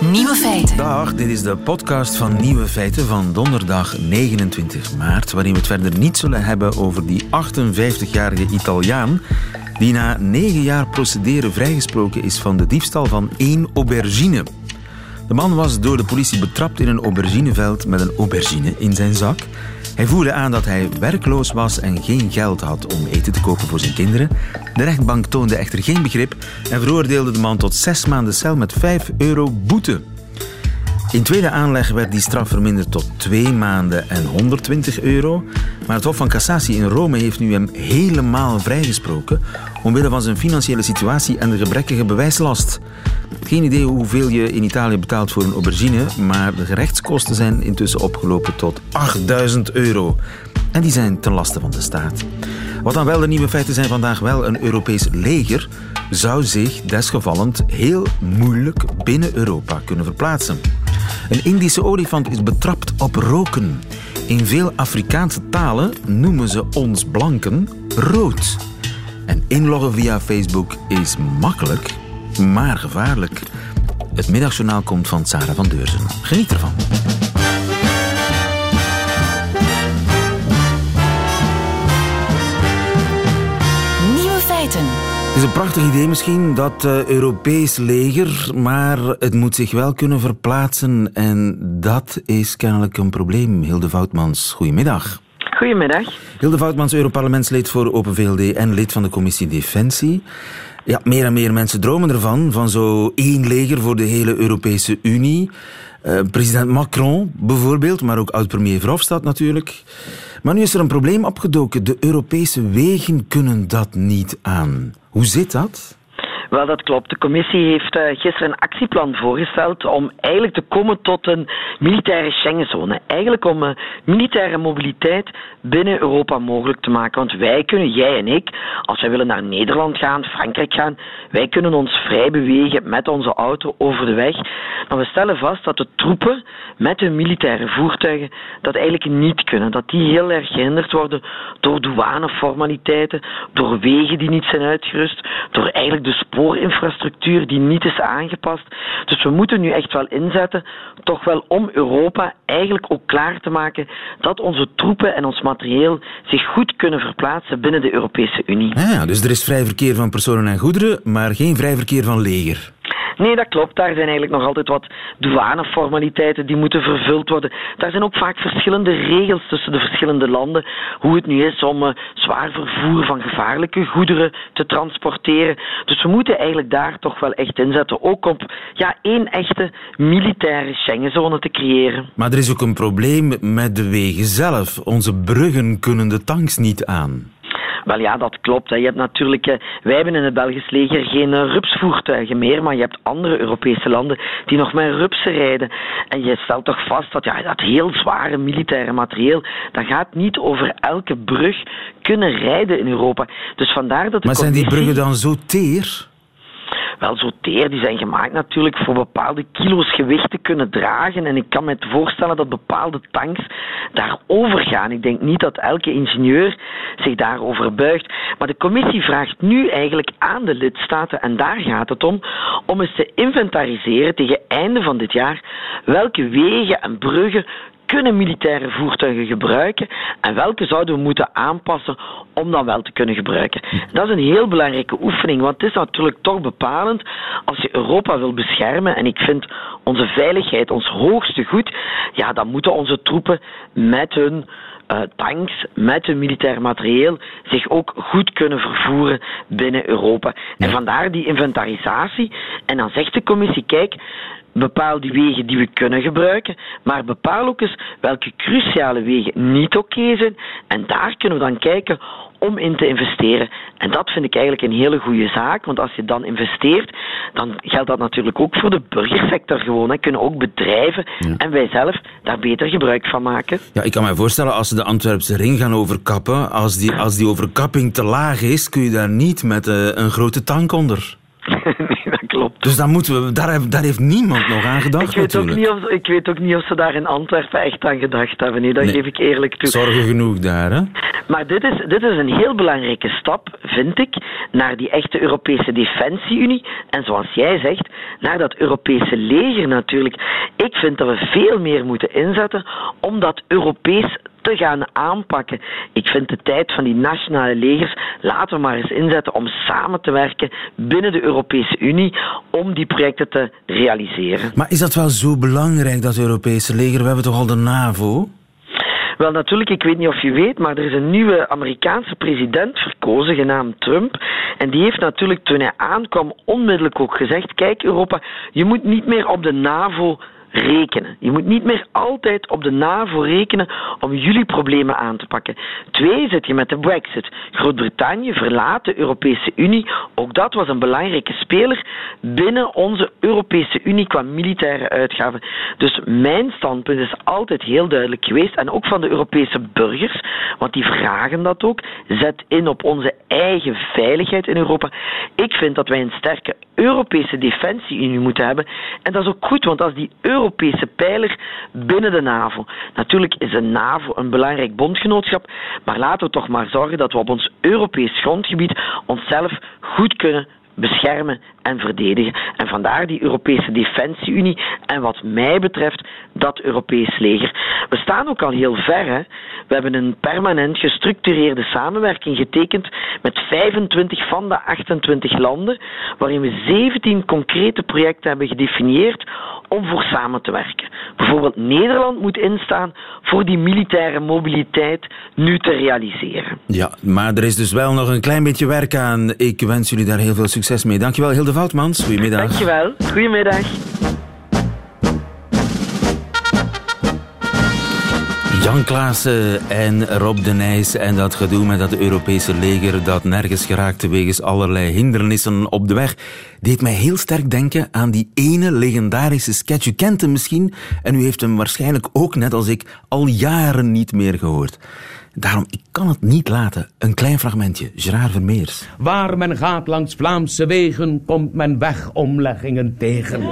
Nieuwe feiten. Dag, dit is de podcast van Nieuwe Feiten van donderdag 29 maart, waarin we het verder niet zullen hebben over die 58-jarige Italiaan die na negen jaar procederen vrijgesproken is van de diefstal van één aubergine. De man was door de politie betrapt in een aubergineveld met een aubergine in zijn zak. Hij voerde aan dat hij werkloos was en geen geld had om eten te kopen voor zijn kinderen. De rechtbank toonde echter geen begrip en veroordeelde de man tot zes maanden cel met 5 euro boete. In tweede aanleg werd die straf verminderd tot twee maanden en 120 euro. Maar het Hof van Cassatie in Rome heeft nu hem helemaal vrijgesproken omwille van zijn financiële situatie en de gebrekkige bewijslast. Geen idee hoeveel je in Italië betaalt voor een aubergine, maar de gerechtskosten zijn intussen opgelopen tot 8000 euro. En die zijn ten laste van de staat. Wat dan wel de nieuwe feiten zijn vandaag wel, een Europees leger zou zich desgevallend heel moeilijk binnen Europa kunnen verplaatsen. Een Indische olifant is betrapt op roken. In veel Afrikaanse talen noemen ze ons blanken rood. En inloggen via Facebook is makkelijk, maar gevaarlijk. Het middagjournaal komt van Sarah van Deurzen. Geniet ervan. Het is een prachtig idee misschien, dat uh, Europees leger, maar het moet zich wel kunnen verplaatsen. En dat is kennelijk een probleem. Hilde Voutmans, goedemiddag. Goedemiddag. Hilde Voutmans, Europarlementslid voor Open VLD en lid van de commissie Defensie. Ja, meer en meer mensen dromen ervan, van zo één leger voor de hele Europese Unie. Uh, president Macron bijvoorbeeld, maar ook oud-premier Verhofstadt natuurlijk. Maar nu is er een probleem opgedoken. De Europese wegen kunnen dat niet aan. Hoe zit dat? Wel, dat klopt. De commissie heeft uh, gisteren een actieplan voorgesteld om eigenlijk te komen tot een militaire Schengenzone. Eigenlijk om uh, militaire mobiliteit binnen Europa mogelijk te maken. Want wij kunnen, jij en ik, als wij willen naar Nederland gaan, Frankrijk gaan, wij kunnen ons vrij bewegen met onze auto over de weg. Maar we stellen vast dat de troepen met hun militaire voertuigen dat eigenlijk niet kunnen. Dat die heel erg gehinderd worden door douaneformaliteiten, door wegen die niet zijn uitgerust, door eigenlijk de spoorinfrastructuur die niet is aangepast. Dus we moeten nu echt wel inzetten, toch wel om Europa eigenlijk ook klaar te maken dat onze troepen en ons materieel zich goed kunnen verplaatsen binnen de Europese Unie. Ja, dus er is vrij verkeer van personen en goederen, maar geen vrij verkeer van leger. Nee, dat klopt. Daar zijn eigenlijk nog altijd wat douaneformaliteiten die moeten vervuld worden. Daar zijn ook vaak verschillende regels tussen de verschillende landen. Hoe het nu is om uh, zwaar vervoer van gevaarlijke goederen te transporteren. Dus we moeten eigenlijk daar toch wel echt inzetten. Ook op ja, één echte militaire Schengenzone te creëren. Maar er is ook een probleem met de wegen zelf. Onze bruggen kunnen de tanks niet aan. Wel ja, dat klopt. Je hebt natuurlijk, eh, wij hebben in het Belgisch leger geen uh, rupsvoertuigen meer, maar je hebt andere Europese landen die nog met rupsen rijden. En je stelt toch vast dat ja, dat heel zware militaire materieel, dat gaat niet over elke brug kunnen rijden in Europa. Dus vandaar dat de maar zijn die bruggen dan zo teer? Wel zo teer. Die zijn gemaakt natuurlijk voor bepaalde kilo's gewicht te kunnen dragen. En ik kan me voorstellen dat bepaalde tanks daarover gaan. Ik denk niet dat elke ingenieur zich daarover buigt. Maar de commissie vraagt nu eigenlijk aan de lidstaten, en daar gaat het om, om eens te inventariseren tegen einde van dit jaar welke wegen en bruggen kunnen militaire voertuigen gebruiken en welke zouden we moeten aanpassen om dan wel te kunnen gebruiken. Dat is een heel belangrijke oefening, want het is natuurlijk toch bepalend als je Europa wil beschermen en ik vind onze veiligheid ons hoogste goed, ja, dan moeten onze troepen met hun uh, tanks met hun militair materieel zich ook goed kunnen vervoeren binnen Europa. En vandaar die inventarisatie. En dan zegt de commissie, kijk, bepaal die wegen die we kunnen gebruiken, maar bepaal ook eens welke cruciale wegen niet oké zijn. En daar kunnen we dan kijken om in te investeren. En dat vind ik eigenlijk een hele goede zaak, want als je dan investeert, dan geldt dat natuurlijk ook voor de burgersector gewoon. Hè. Kunnen ook bedrijven en wij zelf daar beter gebruik van maken. Ja, ik kan me voorstellen, als ze de Antwerpse ring gaan overkappen, als die, als die overkapping te laag is, kun je daar niet met uh, een grote tank onder. klopt. Dus dan moeten we, daar, daar heeft niemand nog aan gedacht ik weet, ook niet of, ik weet ook niet of ze daar in Antwerpen echt aan gedacht hebben. Nee, dat Nee. geef ik eerlijk toe. Zorgen genoeg daar, hè? Maar dit is, dit is een heel belangrijke stap, vind ik, naar die echte Europese Defensie-Unie. En zoals jij zegt, naar dat Europese leger natuurlijk. Ik vind dat we veel meer moeten inzetten om dat Europees te gaan aanpakken. Ik vind de tijd van die nationale legers, laten we maar eens inzetten om samen te werken binnen de Europese Unie om die projecten te realiseren. Maar is dat wel zo belangrijk, dat Europese leger? We hebben toch al de NAVO? Wel, natuurlijk, ik weet niet of je weet, maar er is een nieuwe Amerikaanse president verkozen, genaamd Trump. En die heeft natuurlijk toen hij aankwam onmiddellijk ook gezegd: Kijk, Europa, je moet niet meer op de NAVO rekenen. Je moet niet meer altijd op de NAVO rekenen om jullie problemen aan te pakken. Twee, zit je met de Brexit. Groot-Brittannië verlaat de Europese Unie. Ook dat was een belangrijke speler binnen onze Europese Unie qua militaire uitgaven. Dus mijn standpunt is altijd heel duidelijk geweest, en ook van de Europese burgers, want die vragen dat ook. Zet in op onze eigen veiligheid in Europa. Ik vind dat wij een sterke Europese defensie-unie moeten hebben. En dat is ook goed, want is die Europese pijler binnen de NAVO. Natuurlijk is de NAVO een belangrijk bondgenootschap, maar laten we toch maar zorgen dat we op ons Europees grondgebied onszelf goed kunnen beschermen en verdedigen. En vandaar die Europese Defensie-Unie en wat mij betreft dat Europees leger. We staan ook al heel ver. Hè? We hebben een permanent gestructureerde samenwerking getekend met 25 van de 28 landen, waarin we 17 concrete projecten hebben gedefinieerd om voor samen te werken. Bijvoorbeeld Nederland moet instaan voor die militaire mobiliteit nu te realiseren. Ja, maar er is dus wel nog een klein beetje werk aan. Ik wens jullie daar heel veel succes mee. Dankjewel, Hilde Voutmans. Goedemiddag. Dankjewel. Goedemiddag. Jan Klaassen en Rob de Nijs en dat gedoe met dat Europese leger dat nergens geraakte wegens allerlei hindernissen op de weg, deed mij heel sterk denken aan die ene legendarische sketch. U kent hem misschien en u heeft hem waarschijnlijk ook, net als ik, al jaren niet meer gehoord. Daarom, ik kan het niet laten. Een klein fragmentje. Gerard Vermeers. Waar men gaat langs Vlaamse wegen, komt men wegomleggingen tegen.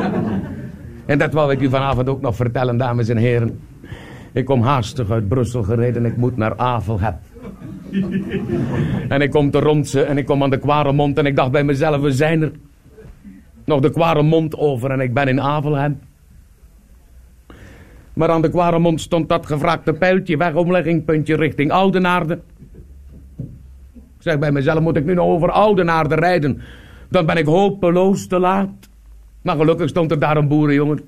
En dat wou ik u vanavond ook nog vertellen, dames en heren. Ik kom haastig uit Brussel gereden, ik moet naar Avelheb. En ik kom te Rondse en ik kom aan de Kwaremond en ik dacht bij mezelf, we zijn er. Nog de Kwaremond over en ik ben in Avelheb. Maar aan de Kwaremond stond dat gevraagde pijltje, wegomlegging, puntje richting Oudenaarde. Ik zeg bij mezelf, moet ik nu nog over Oudenaarde rijden? Dan ben ik hopeloos te laat. Maar gelukkig stond er daar een boerenjongen.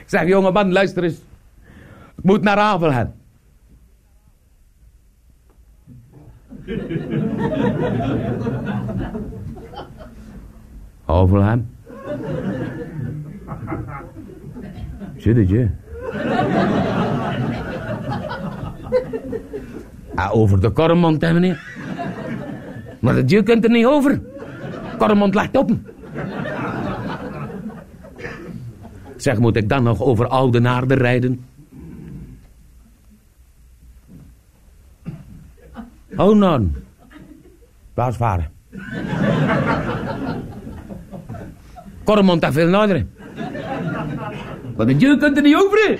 Ik zeg, jongeman, luister eens. Ik moet naar Avelhem. Avelhem? Zinnetje. Ah, over de Kormond, hè, meneer. Maar dat je kunt er niet over. Kormond ligt op hem. Zeg, moet ik dan nog over Oudenaarde rijden? Oh, nou. Waar varen? Kormond dat veel nader. Maar de je kunt er niet over. hè.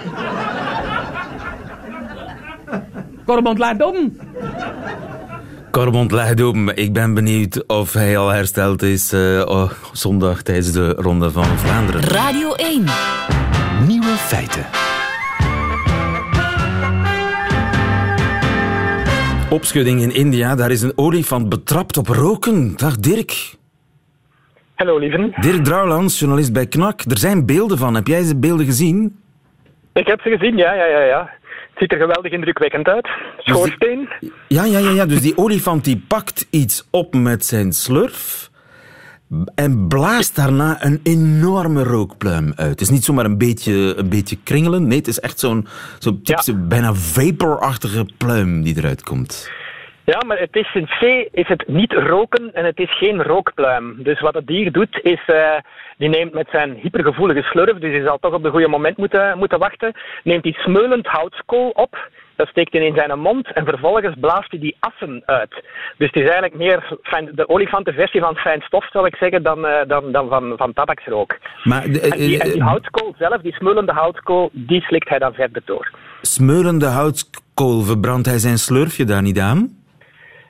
Kormond laat om. Cormond legt open. Ik ben benieuwd of hij al hersteld is eh, oh, zondag tijdens de Ronde van Vlaanderen. Radio 1. Nieuwe feiten. Opschudding in India, daar is een olifant betrapt op roken. Dag Dirk. Hallo lieven. Dirk Drouwlands, journalist bij KNAK. Er zijn beelden van. Heb jij ze beelden gezien? Ik heb ze gezien, ja, ja, ja, ja. Het ziet er geweldig indrukwekkend uit. Schoorsteen. Ja, ja, ja, ja. Dus die olifant die pakt iets op met zijn slurf en blaast daarna een enorme rookpluim uit. Het is niet zomaar een beetje, een beetje kringelen. Nee, het is echt zo'n zo'n typische, bijna vaporachtige pluim die eruit komt. Ja, maar het is in C is het niet roken en het is geen rookpluim. Dus wat het dier doet, is eh, die neemt met zijn hypergevoelige slurf, dus hij zal toch op de goede moment moeten, moeten wachten, neemt die smeulend houtskool op dat steekt hij in zijn mond en vervolgens blaast hij die assen uit. Dus het is eigenlijk meer fijn, de olifantenversie van fijn stof, zal ik zeggen, dan, uh, dan, dan van, van tabaksrook. Maar de, en, die, en die houtskool zelf, die smeulende houtskool, die slikt hij dan verder door. Smeulende houtskool, verbrandt hij zijn slurfje daar niet aan?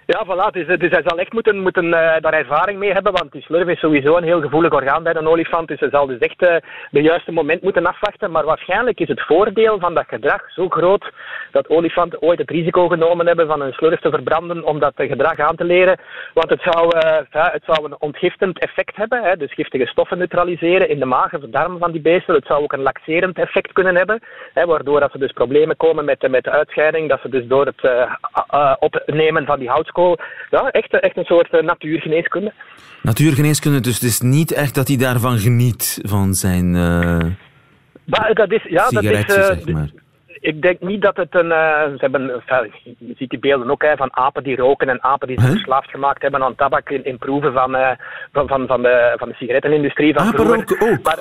Ja, voilà. Dus, hij zal echt moeten, moeten uh, daar ervaring mee hebben, want die slurf is sowieso een heel gevoelig orgaan bij een olifant. Dus hij zal dus echt uh, de juiste moment moeten afwachten. Maar waarschijnlijk is het voordeel van dat gedrag zo groot dat olifanten ooit het risico genomen hebben van een slurf te verbranden om dat gedrag aan te leren. Want het zou, ja, het zou een ontgiftend effect hebben, hè, dus giftige stoffen neutraliseren in de maag of de darmen van die beesten. Het zou ook een laxerend effect kunnen hebben, hè, waardoor als er dus problemen komen met, met de uitscheiding, dat ze dus door het opnemen van die hout ja, echt, echt een soort uh, natuurgeneeskunde. Natuurgeneeskunde, dus het is niet echt dat hij daarvan geniet, van zijn uh, maar, dat is, ja, dat is, uh, zeg maar. Ik denk niet dat het een. ze hebben, je ziet die beelden ook hè, van apen die roken en apen die zich verslaafd gemaakt hebben aan tabak in, in proeven van, van, van, van, de, van de sigarettenindustrie. Van apen roken ook? Maar,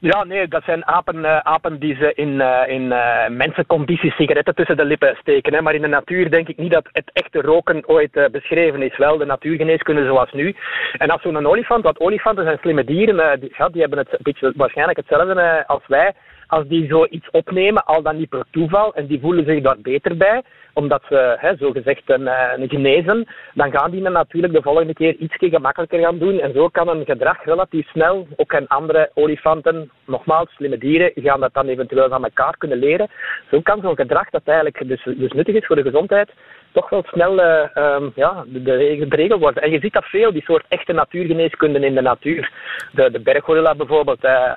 ja, nee, dat zijn apen, uh, apen die ze in, uh, in uh, mensencondities sigaretten tussen de lippen steken. Maar in de natuur denk ik niet dat het echte roken ooit beschreven is. Wel de natuurgeneeskunde zoals nu. En als zo'n olifant, want olifanten zijn slimme dieren, die, die hebben het beetje waarschijnlijk hetzelfde als wij als die zoiets opnemen, al dan niet per toeval, en die voelen zich daar beter bij, omdat ze hè, zogezegd een, eh, een genezen, dan gaan die natuurlijk de volgende keer iets gemakkelijker gaan doen. En zo kan een gedrag relatief snel, ook en andere olifanten, nogmaals, slimme dieren, gaan dat dan eventueel van elkaar kunnen leren. Zo kan zo'n gedrag dat eigenlijk dus, dus nuttig is voor de gezondheid, toch wel snel uh, um, ja, de, regel worden. En je ziet dat veel, die soort echte natuurgeneeskunde in de natuur. De, de berggorilla bijvoorbeeld, uh,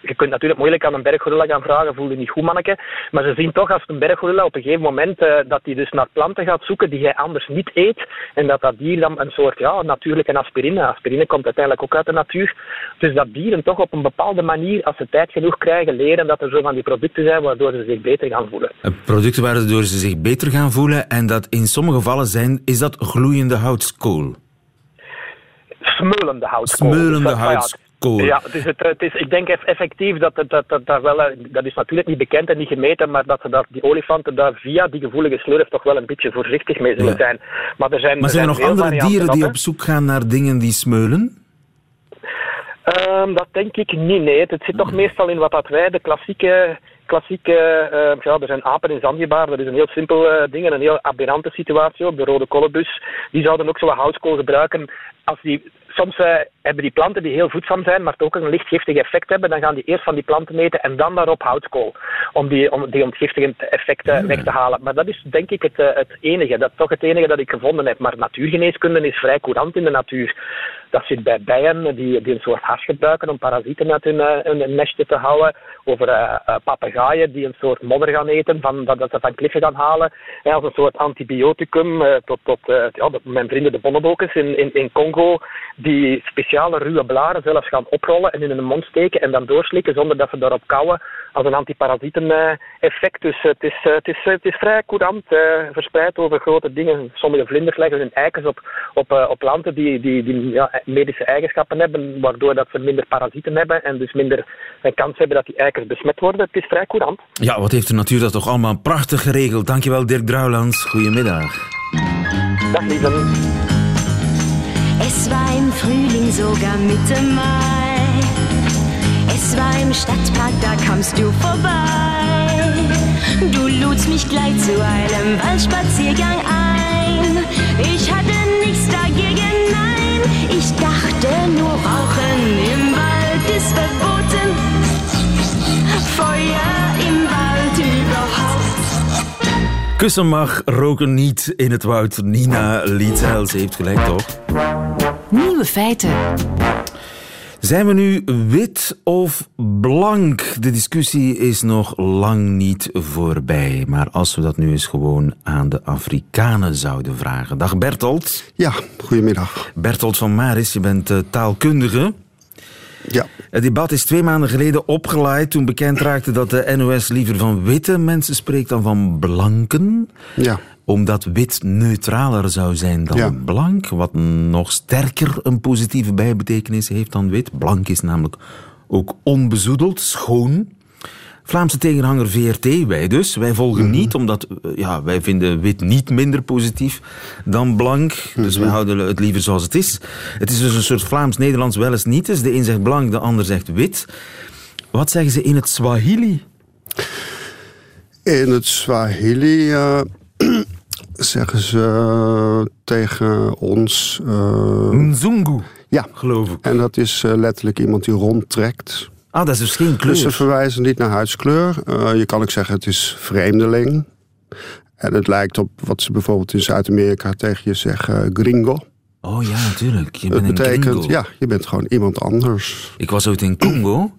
je kunt natuurlijk moeilijk aan een berggorilla gaan vragen, voel je niet goed manneke. Maar ze zien toch als een berggorilla op een gegeven moment uh, dat hij dus naar planten gaat zoeken die hij anders niet eet. En dat dat dier dan een soort ja, natuurlijke aspirine, aspirine komt uiteindelijk ook uit de natuur. Dus dat dieren toch op een bepaalde manier, als ze tijd genoeg krijgen, leren dat er zo van die producten zijn waardoor ze zich beter gaan voelen. Producten waardoor ze zich beter gaan voelen en dat in sommige gevallen zijn, is dat gloeiende houtskool? Smeulende houtskool. Smeulende houtskool. Ja, is het, het is, ik denk effectief dat, dat, dat, dat, wel, eh, dat is natuurlijk niet bekend en niet gemeten, maar dat, dat die olifanten daar via die gevoelige slurf toch wel een beetje voorzichtig mee zullen zijn. Maar er zijn, maar zijn er, nog andere dieren die op zoek gaan naar dingen die smeulen? Um, dat denk ik niet, nee. Het zit toch meestal in wat dat wij de klassieke klassieke, uh, ja, er zijn apen in Zanzibar, dat is een heel simpel uh, ding en een heel aberrante situatie ook. De rode kolenbus, die zouden ook zo houtskool gebruiken als die soms uh, hebben die planten die heel voedzaam zijn, maar ook een licht giftig effect hebben, dan gaan die eerst van die planten eten en dan daarop houtskool. Om die, om die ontgiftigende effecten weg te halen. Maar dat is denk ik het, uh, het enige. Dat is toch het enige dat ik gevonden heb. Maar natuurgeneeskunde is vrij courant in de natuur. Dat zit bij bijen die, die een soort hars gebruiken om parasieten uit hun, uh, hun nestje te houden. Over papegaaien die een soort modder gaan eten, van, dat, dat ze van kliffen gaan halen. Ja, als een soort antibioticum. tot, tot ja, mijn vrienden de bonnebokers in, in, in Congo, die speciale ruwe blaren zelfs gaan oprollen en in hun mond steken en dan doorslikken zonder dat ze daarop kauwen als een antiparasiten-effect. Dus het is, het, is, het is vrij courant, verspreid over grote dingen. Sommige vlinders leggen hun eikens op, op, op planten die, die, die ja, medische eigenschappen hebben, waardoor dat ze minder parasieten hebben en dus minder kans hebben dat die eikens besmet worden. Het is vrij courant. Ja, wat heeft de natuur dat toch allemaal prachtig geregeld. Dankjewel Dirk Drouwlands. Goedemiddag. Dag lieve. Frühling sogar Mitte Mai. Es war im Stadtpark, da kamst du vorbei. Du ludst mich gleich zu einem Waldspaziergang ein. Ich hatte nichts dagegen, nein. Ich dachte nur, Rauchen im Wald ist verboten. Feuer im Wald überhaupt. Kussen mag, roken niet in het woud. Nina Lietzel, ze heeft gelijk toch? Nieuwe feiten. Zijn we nu wit of blank? De discussie is nog lang niet voorbij. Maar als we dat nu eens gewoon aan de Afrikanen zouden vragen. Dag Bertolt. Ja, goedemiddag. Bertolt van Maris, je bent uh, taalkundige. Ja. Het debat is twee maanden geleden opgeleid toen bekend raakte dat de NOS liever van witte mensen spreekt dan van blanken. Ja omdat wit neutraler zou zijn dan blank, wat nog sterker een positieve bijbetekenis heeft dan wit. Blank is namelijk ook onbezoedeld, schoon. Vlaamse tegenhanger VRT, wij dus. Wij volgen niet, omdat eh, ja, wij vinden wit niet minder positief dan blank. Dus wij houden het liever zoals het is. Het is dus een soort Vlaams-Nederlands wel eens niet eens. De een zegt blank, de ander zegt wit. Wat zeggen ze in het Swahili? In het Swahili zeggen ze eh, tegen ons... eh, Nzungu, ja, geloof ik. en dat is letterlijk iemand die rondtrekt. Ah, dat is dus geen Dus ze verwijzen niet naar huidskleur. Eh, je kan ook zeggen het is vreemdeling. En het lijkt op wat ze bijvoorbeeld in Zuid-Amerika tegen je zeggen, gringo. Oh ja, natuurlijk. Je Het bent een betekent, gringo. ja, je bent gewoon iemand anders. Ik was ooit in Congo.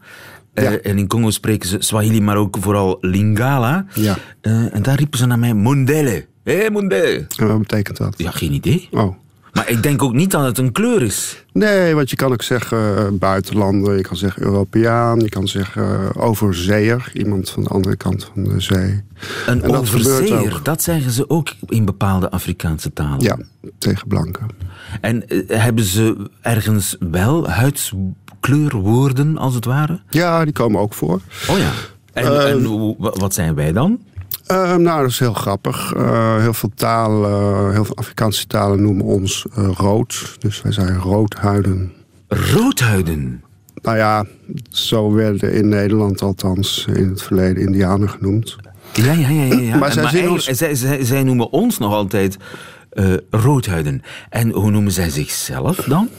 Eh, en in Congo spreken ze Swahili, maar ook vooral Lingala. Ja. Eh, en daar riepen ze naar mij Mundele. Hé, hey, Mundele. En wat betekent dat? Ja, geen idee. Oh. Maar ik denk ook niet dat het een kleur is. Nee, want je kan ook zeggen eh, buitenlander, je kan zeggen Europeaan, je kan zeggen eh, overzeeër, iemand van de andere kant van de zee. Een En dat gebeurt overzeer, ook. dat zeggen ze ook in bepaalde Afrikaanse talen. Ja, tegen blanken. En eh, hebben ze ergens wel huidskleurwoorden, als het ware? Ja, die komen ook voor. Oh ja. En, en wat zijn wij dan? Eh, nou, dat is heel grappig. Eh, heel veel talen, heel veel Afrikaanse talen noemen ons eh, rood. Dus wij zijn roodhuiden. Roodhuiden. Nou ja, zo werden in Nederland althans in het verleden Indianen genoemd. Ja, ja, ja. ja, ja. Maar En- zij zien eigenlijk- ons- zij, zij, zij noemen ons nog altijd eh, roodhuiden. En hoe noemen zij zichzelf dan?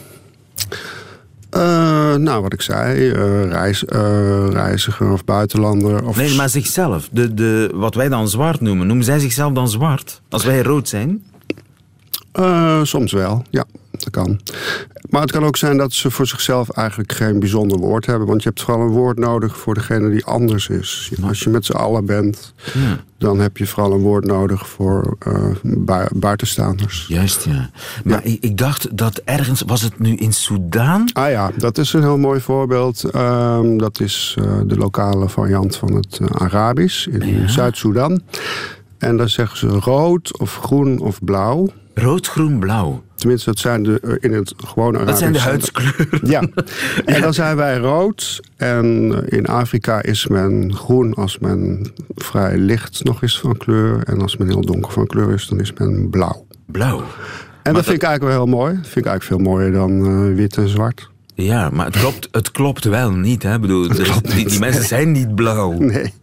Eh, nou, wat ik zei, reis, eh, reiziger of buitenlander. Of Nee, maar zichzelf. De, de, wat wij dan zwart noemen. Noemen zij zichzelf dan zwart? Als wij rood zijn? Soms wel, ja, dat kan. Maar het kan ook zijn dat ze voor zichzelf eigenlijk geen bijzonder woord hebben. Want je hebt vooral een woord nodig voor degene die anders is. Als je met z'n allen bent, Ja. dan heb je vooral een woord nodig voor eh, bui- buitenstaanders. Juist, ja. Maar Ik, ik dacht dat ergens... Was het nu in Soudaan? Ah ja, dat is een heel mooi voorbeeld. Ehm, dat is eh, de lokale variant van het eh, Arabisch in Zuid-Soedan. En daar zeggen ze rood of groen of blauw. Rood, groen, blauw. Tenminste, dat zijn de, eh, in het gewone Arabisch. Dat zijn de huidskleuren. Ja, en dan zijn wij rood. En eh, in Afrika is men groen als men vrij licht nog is van kleur. En als men heel donker van kleur is, dan is men blauw. Blauw. En dat, vind ik eigenlijk wel heel mooi. Dat vind ik eigenlijk veel mooier dan eh, wit en zwart. Ja, maar het klopt, het klopt wel niet. Hè? Bedoel, die, die mensen zijn niet blauw. Nee,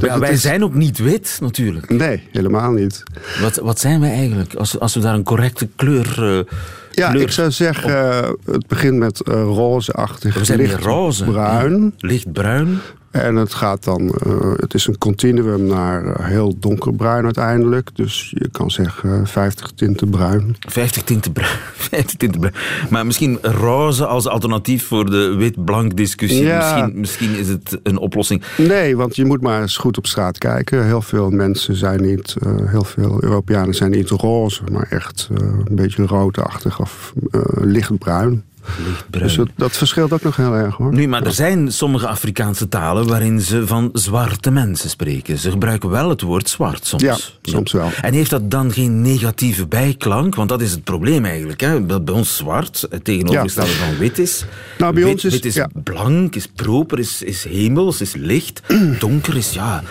Ja, wij is- zijn ook niet wit, natuurlijk. nee helemaal niet. Wat, wat zijn wij eigenlijk? Als, als we daar een correcte kleur... eh, Ja, kleur- ik zou zeggen, eh, het begint met eh, rozeachtig, We zijn licht roze. bruin. Ja. Lichtbruin. En het gaat dan, eh, het is een continuum naar eh, heel donkerbruin uiteindelijk. Dus je kan zeggen 50 tinten bruin. 50 tinten bruin. 50 tinten bruin. Maar misschien roze als alternatief voor de wit-blank discussie. Ja. Misschien, misschien is het een oplossing. Nee, want je moet maar eens goed op straat kijken. Heel veel mensen zijn niet, eh, heel veel Europeanen zijn niet roze, maar echt eh, een beetje roodachtig of eh, lichtbruin. Lichtbruin. Dus dat, dat verschilt ook nog heel erg hoor. Nu, maar er zijn sommige Afrikaanse talen waarin ze van zwarte mensen spreken. Ze gebruiken wel het woord zwart soms. Ja, soms wel. En heeft dat dan geen negatieve bijklank? Want dat is het probleem eigenlijk. Hè? Dat bij ons zwart het tegenovergestelde van wit is. Nou, bij wit, ons is- wit is ja. blank, is proper, is, is hemels, is licht. Donker is ja,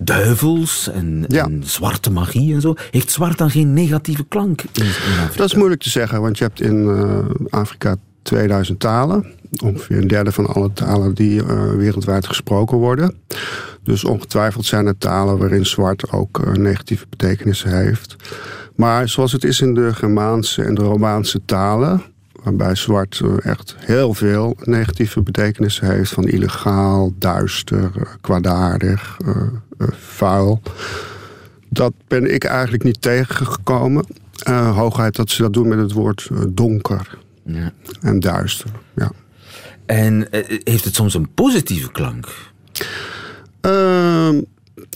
duivels en, Ja. en zwarte magie en zo. Heeft zwart dan geen negatieve klank in, in Afrika? Dat is moeilijk te zeggen, want je hebt in eh, Afrika 2000 talen. Ongeveer een derde van alle talen die eh, wereldwijd gesproken worden. Dus ongetwijfeld zijn er talen waarin zwart ook eh, negatieve betekenissen heeft. Maar zoals het is in de Germaanse en de Romaanse talen, waarbij zwart eh, echt heel veel negatieve betekenissen heeft, van illegaal, duister, kwaadaardig, vuil. Dat ben ik eigenlijk niet tegengekomen. Eh, hooguit dat ze dat doen met het woord donker Ja. en duister. Ja. En eh, heeft het soms een positieve klank? Ehm,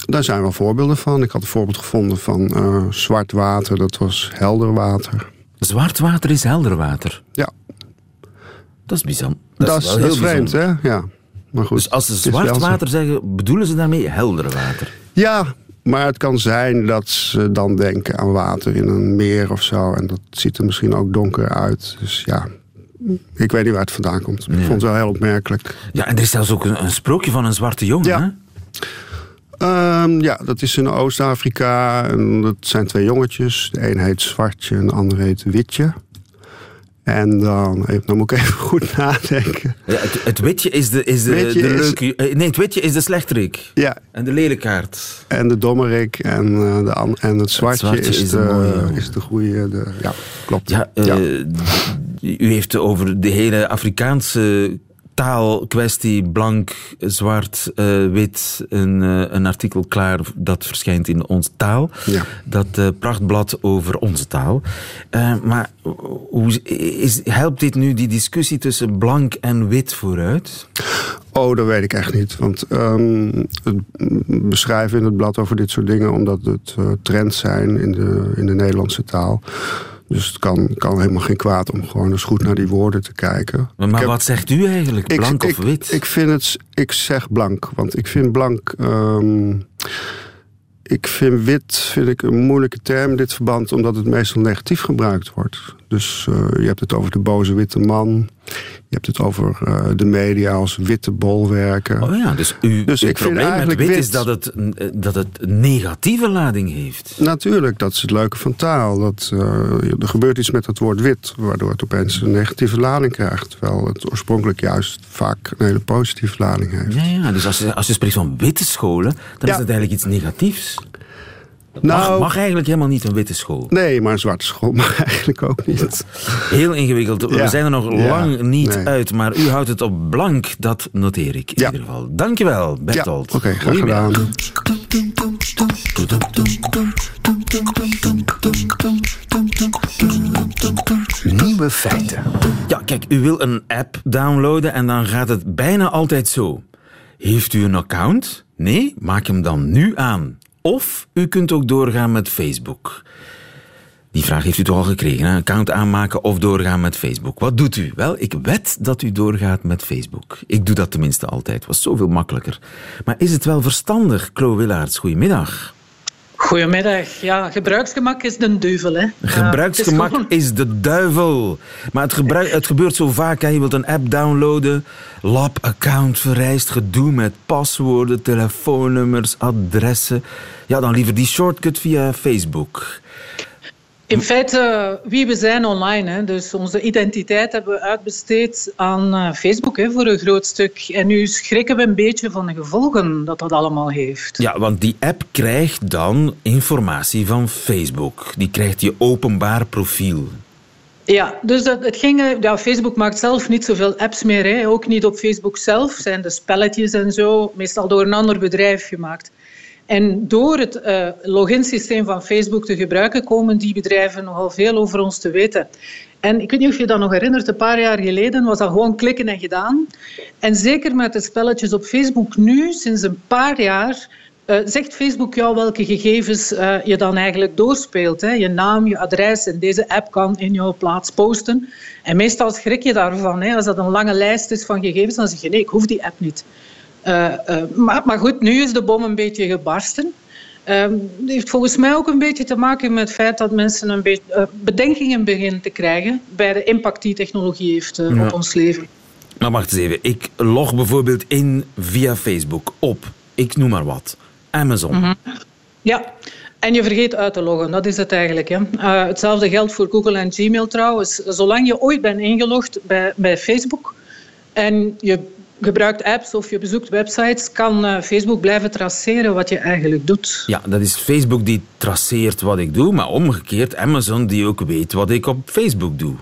daar zijn wel voorbeelden van. Ik had een voorbeeld gevonden van eh, zwart water, dat was helder water. Zwart water is helder water. Ja, Dat is bizar. dat, is, wel dat heel vreemd, hè? Ja. Maar goed, Dus als ze zwart water zeggen, bedoelen ze daarmee helder water? Ja, maar het kan zijn dat ze dan denken aan water in een meer of zo. En dat ziet er misschien ook donker uit. Dus ja, ik weet niet waar het vandaan komt. Ik vond het wel heel opmerkelijk. Ja, en er is zelfs ook een, een sprookje van een zwarte jongen, Ja. hè? Ehm, ja, dat is in Oost-Afrika. En dat zijn twee jongetjes. De een heet Zwartje en de ander heet Witje. En dan, even, dan moet ik even goed nadenken. Ja, het, het witje is de, is de, Witje de leuke... eh, Nee, het witje is de slechterik. Ja, En de lelijkaard. en de dommerik en, eh, de, en het zwartje, zwartje is, is de, mooie is de goede. De, ja, klopt. Ja, eh, u heeft over de hele Afrikaanse taalkwestie, blank, zwart, eh, wit, een, eh, een artikel klaar dat verschijnt in Ons Taal. Ja. Dat eh, prachtblad over onze taal. Maar hoe is, helpt dit nu die discussie tussen blank en wit vooruit? Oh, dat weet ik echt niet. Want het beschrijven in het blad over dit soort dingen... omdat het trends zijn in de, in de Nederlandse taal. Dus het kan, kan helemaal geen kwaad om gewoon eens goed naar die woorden te kijken. Maar, Ik heb- wat zegt u eigenlijk, ik- blank ik, of wit? Ik vind het... Ik zeg blank, want ik vind blank... ehm, ik vind wit vind ik een moeilijke term in dit verband... omdat het meestal negatief gebruikt wordt. Dus eh, je hebt het over de boze witte man. Je hebt het over eh, de media als witte bolwerken. Oh ja, dus, u, Dus uw ik vind probleem met eigenlijk wit, wit- is dat het, eh, dat het een negatieve lading heeft. Natuurlijk, dat is het leuke van taal. Dat, eh, er gebeurt iets met het woord wit, waardoor het opeens een negatieve lading krijgt. Terwijl het oorspronkelijk juist vaak een hele positieve lading heeft. Ja, ja, dus als je, als je spreekt van witte scholen, dan Ja. is dat eigenlijk iets negatiefs. Mag, Nou, mag eigenlijk helemaal niet een witte school. nee, maar een zwarte school mag eigenlijk ook niet. Heel ingewikkeld. We Ja. zijn er nog Ja. lang niet Nee. uit, maar u houdt het op blank. Dat noteer ik in Ja. ieder geval. Dankjewel, Bertolt. Ja, oké, graag gedaan. Nieuwe feiten. Ja, kijk, u wil een app downloaden en dan gaat het bijna altijd zo. Heeft u een account? Nee? Maak hem dan nu aan. Of u kunt ook doorgaan met Facebook. Die vraag heeft u toch al gekregen, account aanmaken of doorgaan met Facebook. Wat doet u? Wel, ik wed dat u doorgaat met Facebook. Ik doe dat tenminste altijd, was zoveel makkelijker. Maar is het wel verstandig, Chloe Willaerts? Goedemiddag. Goedemiddag. Ja, gebruiksgemak is de duivel, hè. Gebruiksgemak Ja, het is is de duivel. Maar het, gebruik, het gebeurt zo vaak. Hè. Je wilt een app downloaden. Lab-account vereist. Gedoe met paswoorden, telefoonnummers, adressen. Ja, dan liever die shortcut via Facebook. In feite, wie we zijn online. Hè. Dus onze identiteit hebben we uitbesteed aan eh, Facebook hè, voor een groot stuk. En nu schrikken we een beetje van de gevolgen dat dat allemaal heeft. Ja, want die app krijgt dan informatie van Facebook. Die krijgt je openbaar profiel. Ja, dus dat, het ging, eh, ja, Facebook maakt zelf niet zoveel apps meer. Hè. Ook niet op Facebook zelf. Zijn de spelletjes en zo, meestal door een ander bedrijf gemaakt. En door het eh loginsysteem van Facebook te gebruiken, komen die bedrijven nogal veel over ons te weten. En ik weet niet of je dat nog herinnert, een paar jaar geleden was dat gewoon klikken en gedaan. En zeker met de spelletjes op Facebook nu, sinds een paar jaar, eh, zegt Facebook jou welke gegevens eh, je dan eigenlijk doorspeelt. Hè. Je naam, je adres en deze app kan in jouw plaats posten. En meestal schrik je daarvan. Hè. Als dat een lange lijst is van gegevens, dan zeg je nee, ik hoef die app niet. Eh, eh, maar, maar goed, nu is de bom een beetje gebarsten. Ehm, Het heeft volgens mij ook een beetje te maken met het feit dat mensen een beetje eh, bedenkingen beginnen te krijgen bij de impact die technologie heeft Ja. op ons leven. Maar wacht eens even. Ik log bijvoorbeeld in via Facebook op, ik noem maar wat, Amazon. Ja, en je vergeet uit te loggen, dat is het eigenlijk. Hè. Hetzelfde geldt voor Google en Gmail trouwens. Zolang je ooit bent ingelogd bij, bij Facebook en je gebruikt apps of je bezoekt websites, kan eh, Facebook blijven traceren wat je eigenlijk doet. Ja, dat is Facebook die traceert wat ik doe, maar omgekeerd Amazon die ook weet wat ik op Facebook doe.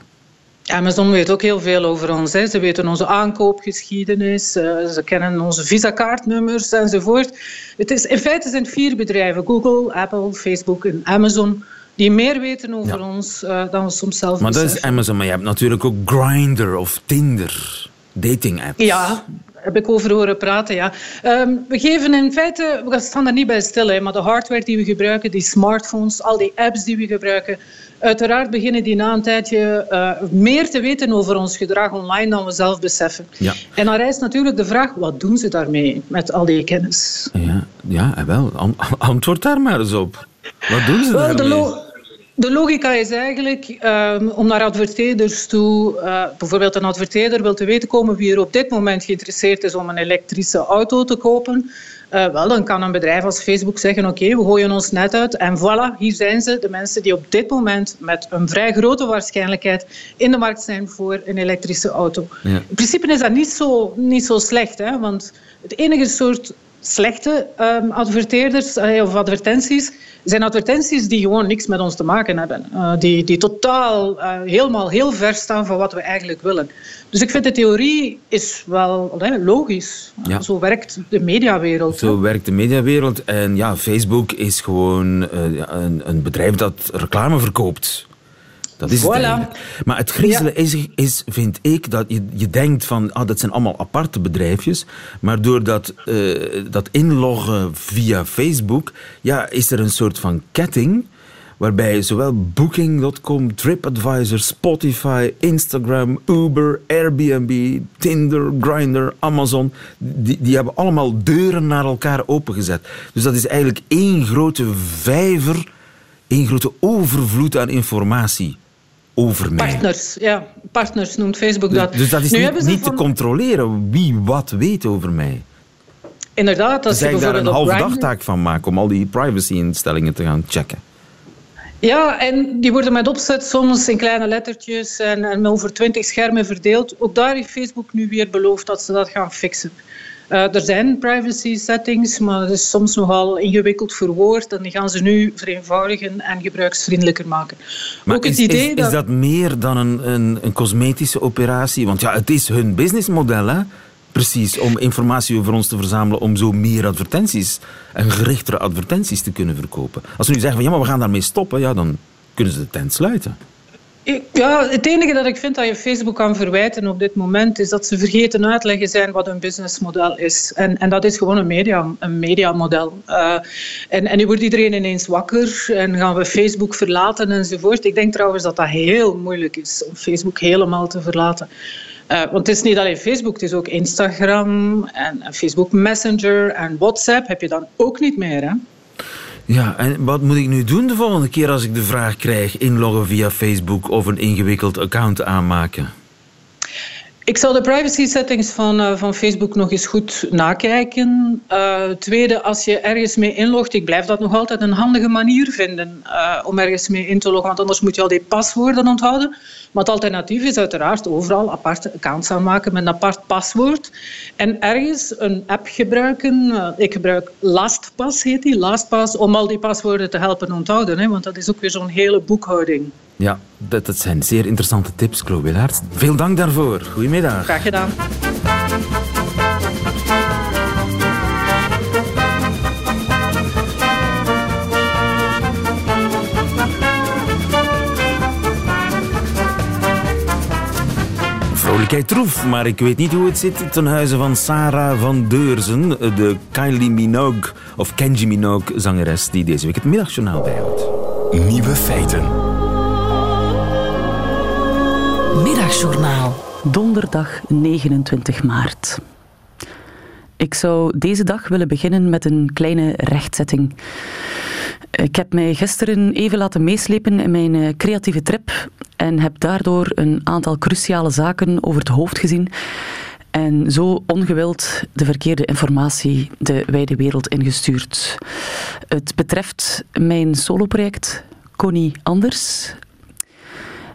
Amazon weet ook heel veel over ons. Hè. Ze weten onze aankoopgeschiedenis, eh, ze kennen onze visa-kaartnummers enzovoort. Het is, in feite zijn het vier bedrijven, Google, Apple, Facebook en Amazon, die meer weten over Ja. ons eh, dan we soms zelf Maar dat is. Amazon, maar je hebt natuurlijk ook Grindr of Tinder, dating apps. Ja, heb ik over horen praten, ja. Ehm, we geven in feite, we staan daar niet bij stil, hè, maar de hardware die we gebruiken, die smartphones, al die apps die we gebruiken, uiteraard beginnen die na een tijdje eh, meer te weten over ons gedrag online dan we zelf beseffen. Ja. En dan rijst natuurlijk de vraag, wat doen ze daarmee met al die kennis? Ja, ja wel. An- antwoord daar maar eens op. Wat doen ze daarmee? De logica is eigenlijk ehm, om naar adverteerders toe, uh, bijvoorbeeld een adverteerder wil te weten komen wie er op dit moment geïnteresseerd is om een elektrische auto te kopen. Uh, wel, dan kan een bedrijf als Facebook zeggen: Oké, we gooien ons net uit en voilà, hier zijn ze, de mensen die op dit moment met een vrij grote waarschijnlijkheid in de markt zijn voor een elektrische auto. Ja. In principe is dat niet zo, niet zo slecht, hè, want het enige soort slechte um, adverteerders uh, of advertenties zijn advertenties die gewoon niks met ons te maken hebben. Uh, die, die totaal uh, helemaal heel ver staan van wat we eigenlijk willen. Dus ik vind de theorie is wel logisch. Ja. Zo werkt de mediawereld. Zo werkt de mediawereld. En ja, Facebook is gewoon een, een bedrijf dat reclame verkoopt. Dat is het Maar het griezelen is, is, vind ik, dat je, je denkt van, ah, dat zijn allemaal aparte bedrijfjes. Maar door dat, uh, dat inloggen via Facebook, ja, is er een soort van ketting waarbij zowel Booking.com, TripAdvisor, Spotify, Instagram, Uber, Airbnb, Tinder, Grindr, Amazon, die, die hebben allemaal deuren naar elkaar opengezet. Dus dat is eigenlijk één grote vijver, één grote overvloed aan informatie over mij. Partners, ja. Partners noemt Facebook dus- dat. Dus dat is niet, niet te controleren wie wat weet over mij. Inderdaad. Als dus je daar een halve dagtaak van maken om al die privacy-instellingen te gaan checken. Ja, en die worden met opzet soms in kleine lettertjes en, en over twintig schermen verdeeld. Ook daar heeft Facebook nu weer beloofd dat ze dat gaan fixen. Uh, er zijn privacy settings, maar het is soms nogal ingewikkeld verwoord en die gaan ze nu vereenvoudigen en gebruiksvriendelijker maken. Maar Ook het is, idee is, dat... is dat meer dan een, een, een cosmetische operatie? Want ja, het is hun businessmodel, hè? Precies, om informatie over ons te verzamelen, om zo meer advertenties en gerichtere advertenties te kunnen verkopen. Als we nu zeggen van ja, maar we gaan daarmee stoppen, ja, dan kunnen ze de tent sluiten. Ja, het enige dat ik vind dat je Facebook kan verwijten op dit moment is dat ze vergeten uitleggen zijn wat hun businessmodel is. En, en dat is gewoon een, media, een mediamodel. Uh, en, en nu wordt iedereen ineens wakker en gaan we Facebook verlaten enzovoort. Ik denk trouwens dat dat heel moeilijk is om Facebook helemaal te verlaten. Uh, want het is niet alleen Facebook, het is ook Instagram en Facebook Messenger en WhatsApp heb je dan ook niet meer. Hè? Ja, en wat moet ik nu doen de volgende keer als ik de vraag krijg inloggen via Facebook of een ingewikkeld account aanmaken? Ik zal de privacy settings van, uh, van Facebook nog eens goed nakijken. Uh, tweede, als je ergens mee inlogt, ik blijf dat nog altijd een handige manier vinden uh, om ergens mee in te loggen, want anders moet je al die paswoorden onthouden. Maar het alternatief is uiteraard overal aparte accounts aanmaken met een apart paswoord. En ergens een app gebruiken. ik gebruik LastPass, heet die, LastPass, om al die paswoorden te helpen onthouden. Hè, want dat is ook weer zo'n hele boekhouding. Ja, dat, dat zijn zeer interessante tips, Chloe Willaert. Veel dank daarvoor. Goedemiddag. Graag gedaan. Vrolijkheid troef, maar ik weet niet hoe het zit ten huize van Sarah van Deurzen, de Kylie Minogue of Kenji Minogue zangeres die deze week het middagjournaal bijhoudt. Nieuwe feiten. Middagjournaal. Donderdag 29 maart. Ik zou deze dag willen beginnen met een kleine rechtzetting. Ik heb mij gisteren even laten meeslepen in mijn eh, creatieve trip en heb daardoor een aantal cruciale zaken over het hoofd gezien en zo ongewild de verkeerde informatie de wijde wereld ingestuurd. Het betreft mijn soloproject Connie Anders,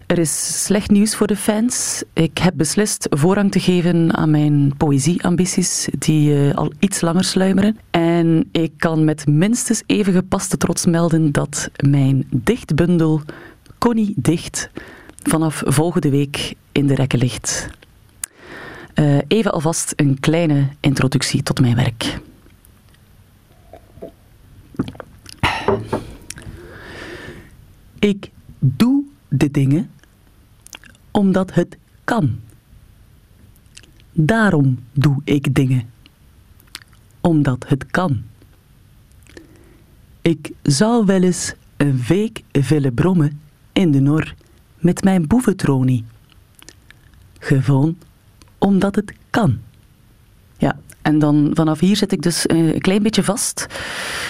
er is slecht nieuws voor de fans. Ik heb beslist voorrang te geven aan mijn poëzieambities, die uh, al iets langer sluimeren. En ik kan met minstens even gepaste trots melden dat mijn dichtbundel Connie Dicht vanaf volgende week in de rekken ligt. Uh, even alvast een kleine introductie tot mijn werk. Ik doe de dingen omdat het kan. Daarom doe ik dingen. Omdat het kan. Ik zou wel eens een week willen brommen in de nor met mijn boeventronie. Gewoon omdat het kan. Ja, en dan vanaf hier zit ik dus eh, een klein beetje vast.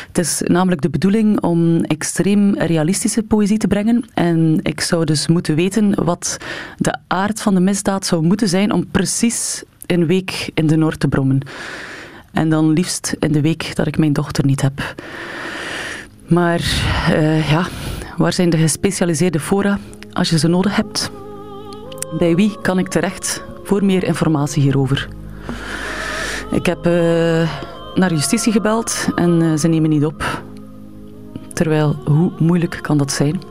Het is namelijk de bedoeling om extreem realistische poëzie te brengen. En ik zou dus moeten weten wat de aard van de misdaad zou moeten zijn om precies een week in de Noord te brommen. En dan liefst in de week dat ik mijn dochter niet heb. Maar uh, ja, waar zijn de gespecialiseerde fora als je ze nodig hebt? Bij wie kan ik terecht voor meer informatie hierover? Ik heb uh, naar justitie gebeld en uh, ze nemen niet op. Terwijl, hoe moeilijk kan dat zijn?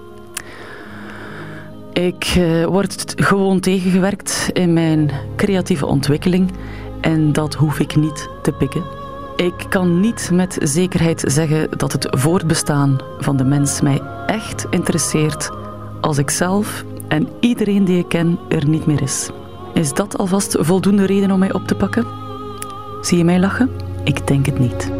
Ik uh, word gewoon tegengewerkt in mijn creatieve ontwikkeling en dat hoef ik niet te pikken. Ik kan niet met zekerheid zeggen dat het voortbestaan van de mens mij echt interesseert als ik zelf en iedereen die ik ken er niet meer is. Is dat alvast voldoende reden om mij op te pakken? Zie je mij lachen? Ik denk het niet.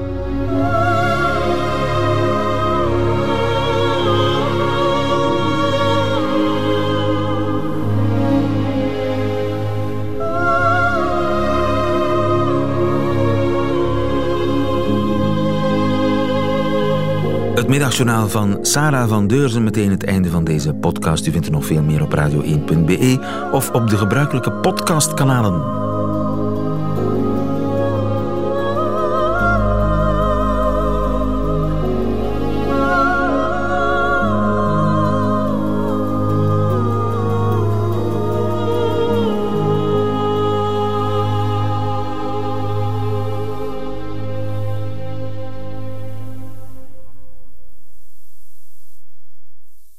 Het middagjournaal van Sarah van Deurzen. Meteen het einde van deze podcast. U vindt er nog veel meer op radio1.be of op de gebruikelijke podcastkanalen.